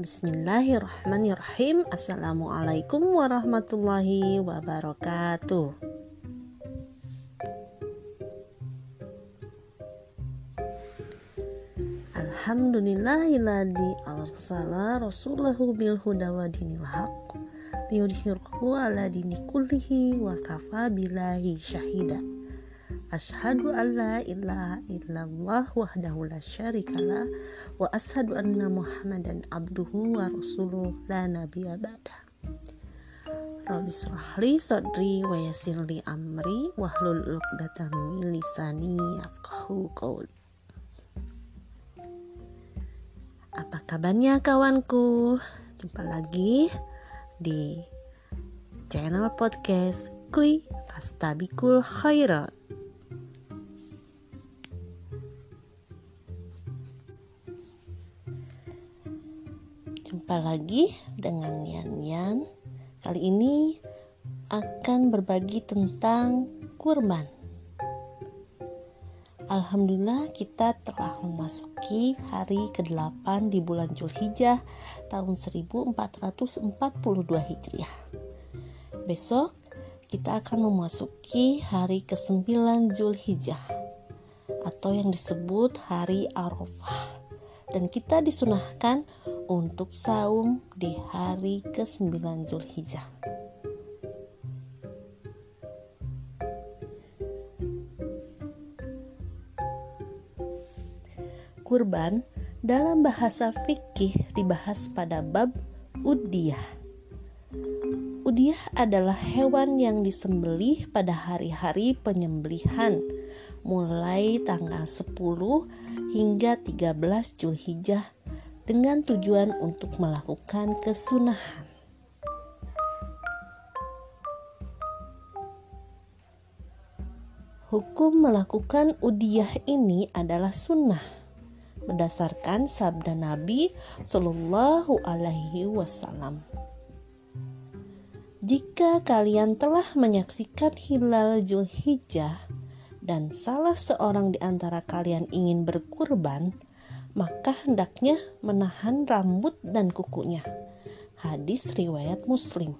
Bismillahirrahmanirrahim. Assalamualaikum warahmatullahi wabarakatuh. Alhamdulillahilladzi arsala rasulahu bil huda wa dinil haq liyudhhirahu ala dini kullihi wa kafa billahi syahida Ashadu an la ilaha illallah wahdahu la syarikalah wa ashadu anna muhammadan abduhu wa rasuluh la nabiya ba'da. Rabbi srahli sadri wa yasirli amri wahlul uqdatam min lisani yafqahu qawli. Apa kabarnya kawanku? Jumpa lagi di channel podcast Kui Pastabikul Khairat Jumpa lagi dengan Yan Yan. Kali ini akan berbagi tentang kurban. Alhamdulillah kita telah memasuki hari ke-8 di bulan Julhijjah tahun 1442 Hijriah. Besok kita akan memasuki hari ke-9 Julhijjah atau yang disebut hari Arafah dan kita disunahkan untuk saum di hari ke-9 Zulhijjah. Kurban dalam bahasa fikih dibahas pada bab udiyah. Udiyah adalah hewan yang disembelih pada hari-hari penyembelihan mulai tanggal 10 hingga 13 Julhijjah dengan tujuan untuk melakukan kesunahan. Hukum melakukan udiyah ini adalah sunnah berdasarkan sabda Nabi Shallallahu Alaihi Wasallam. Jika kalian telah menyaksikan hilal Julhijjah, dan salah seorang di antara kalian ingin berkurban, maka hendaknya menahan rambut dan kukunya. Hadis riwayat Muslim.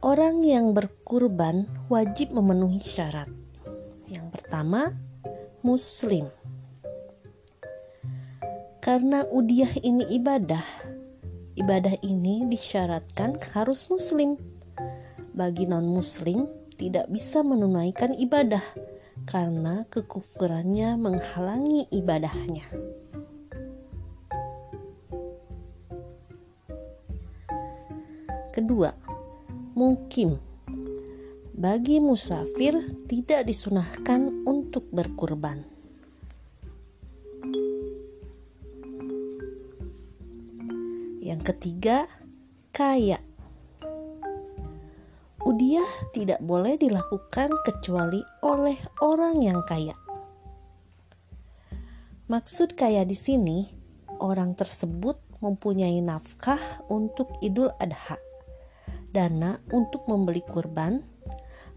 Orang yang berkurban wajib memenuhi syarat. Yang pertama, Muslim. Karena udiah ini ibadah, Ibadah ini disyaratkan harus muslim. Bagi non-muslim tidak bisa menunaikan ibadah karena kekufurannya menghalangi ibadahnya. Kedua, mukim. Bagi musafir tidak disunahkan untuk berkurban. Yang ketiga, kaya. Tidak boleh dilakukan kecuali oleh orang yang kaya. Maksud kaya di sini, orang tersebut mempunyai nafkah untuk Idul Adha, dana untuk membeli kurban,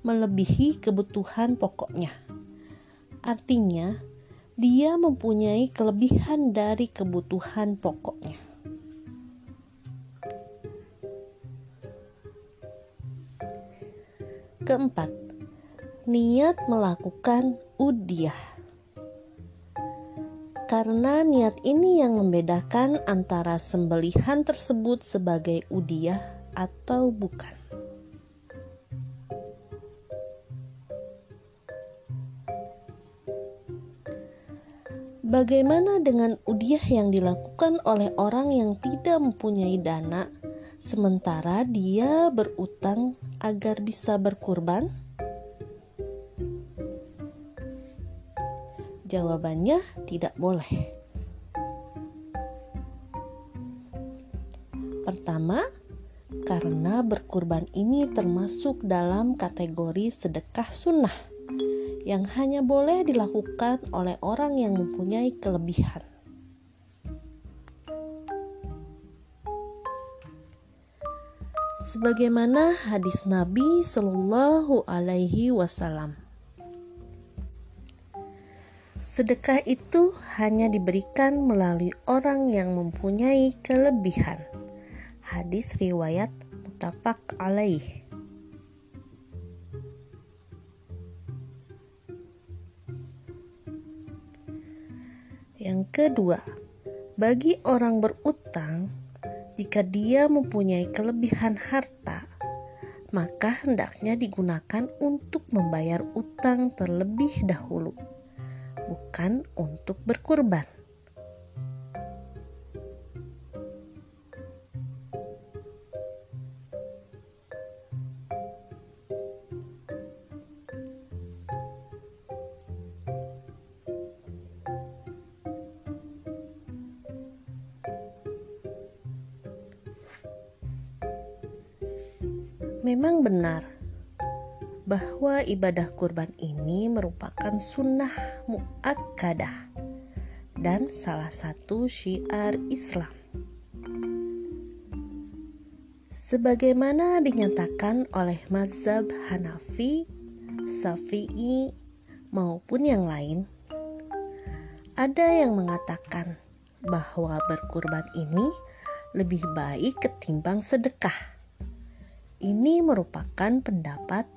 melebihi kebutuhan pokoknya. Artinya, dia mempunyai kelebihan dari kebutuhan pokoknya. Keempat, niat melakukan udiah. Karena niat ini yang membedakan antara sembelihan tersebut sebagai udiah atau bukan. Bagaimana dengan udiah yang dilakukan oleh orang yang tidak mempunyai dana sementara dia berutang agar bisa berkurban? Jawabannya tidak boleh. Pertama, karena berkurban ini termasuk dalam kategori sedekah sunnah yang hanya boleh dilakukan oleh orang yang mempunyai kelebihan. Sebagaimana hadis Nabi Shallallahu Alaihi Wasallam. Sedekah itu hanya diberikan melalui orang yang mempunyai kelebihan. Hadis riwayat mutafak alaih. Yang kedua, bagi orang berutang, jika dia mempunyai kelebihan harta, maka hendaknya digunakan untuk membayar utang terlebih dahulu bukan untuk berkurban. Memang benar bahwa ibadah kurban ini merupakan sunnah muakkadah dan salah satu syiar Islam. Sebagaimana dinyatakan oleh mazhab Hanafi, Syafi'i maupun yang lain, ada yang mengatakan bahwa berkurban ini lebih baik ketimbang sedekah. Ini merupakan pendapat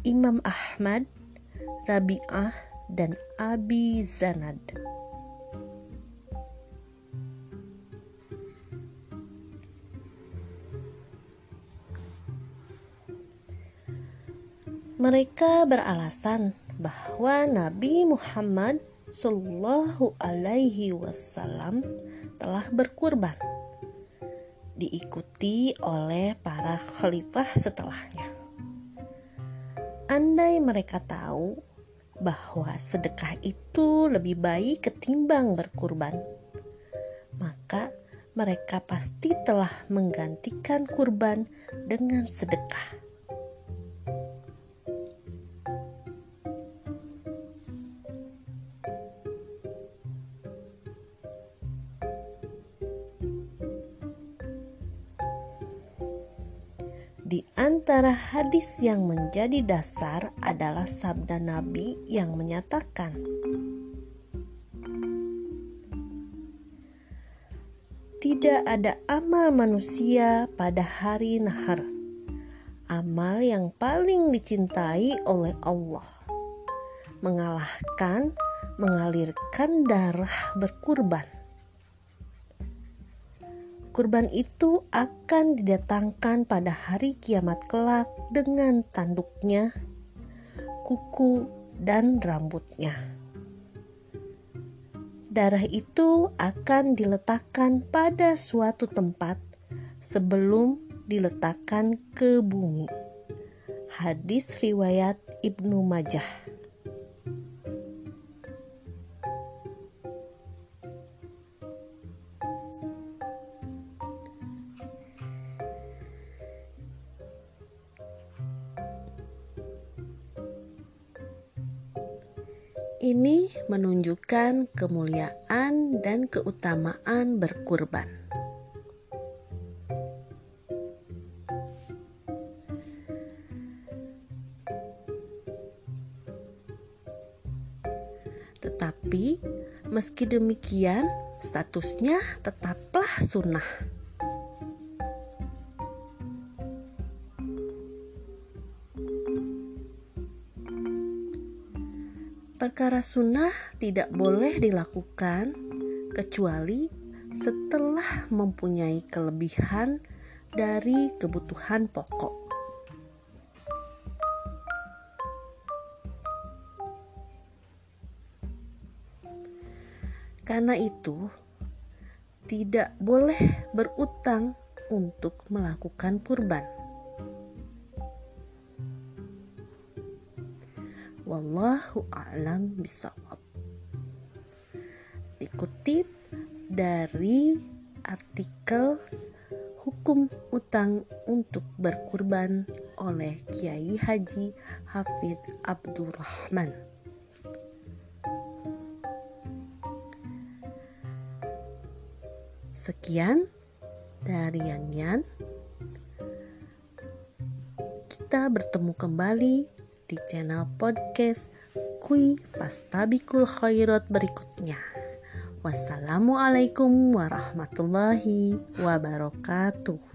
Imam Ahmad, Rabi'ah, dan Abi Zanad. Mereka beralasan bahwa Nabi Muhammad Shallallahu Alaihi Wasallam telah berkurban, diikuti oleh para khalifah setelahnya. Andai mereka tahu bahwa sedekah itu lebih baik ketimbang berkurban, maka mereka pasti telah menggantikan kurban dengan sedekah. Di antara hadis yang menjadi dasar adalah sabda Nabi yang menyatakan, "Tidak ada amal manusia pada hari nahar, amal yang paling dicintai oleh Allah, mengalahkan mengalirkan darah berkurban." Kurban itu akan didatangkan pada hari kiamat kelak dengan tanduknya, kuku, dan rambutnya. Darah itu akan diletakkan pada suatu tempat sebelum diletakkan ke bumi. Hadis riwayat Ibnu Majah. Ini menunjukkan kemuliaan dan keutamaan berkurban. Tetapi, meski demikian, statusnya tetaplah sunnah. Perkara sunnah tidak boleh dilakukan kecuali setelah mempunyai kelebihan dari kebutuhan pokok. Karena itu, tidak boleh berutang untuk melakukan kurban. Wallahu a'lam bisawab. Dikutip dari artikel Hukum Utang untuk Berkurban oleh Kiai Haji Hafidh Abdurrahman. Sekian dari Yan Yan. Kita bertemu kembali di channel podcast mengakui pastabikul khairat berikutnya. Wassalamualaikum warahmatullahi wabarakatuh.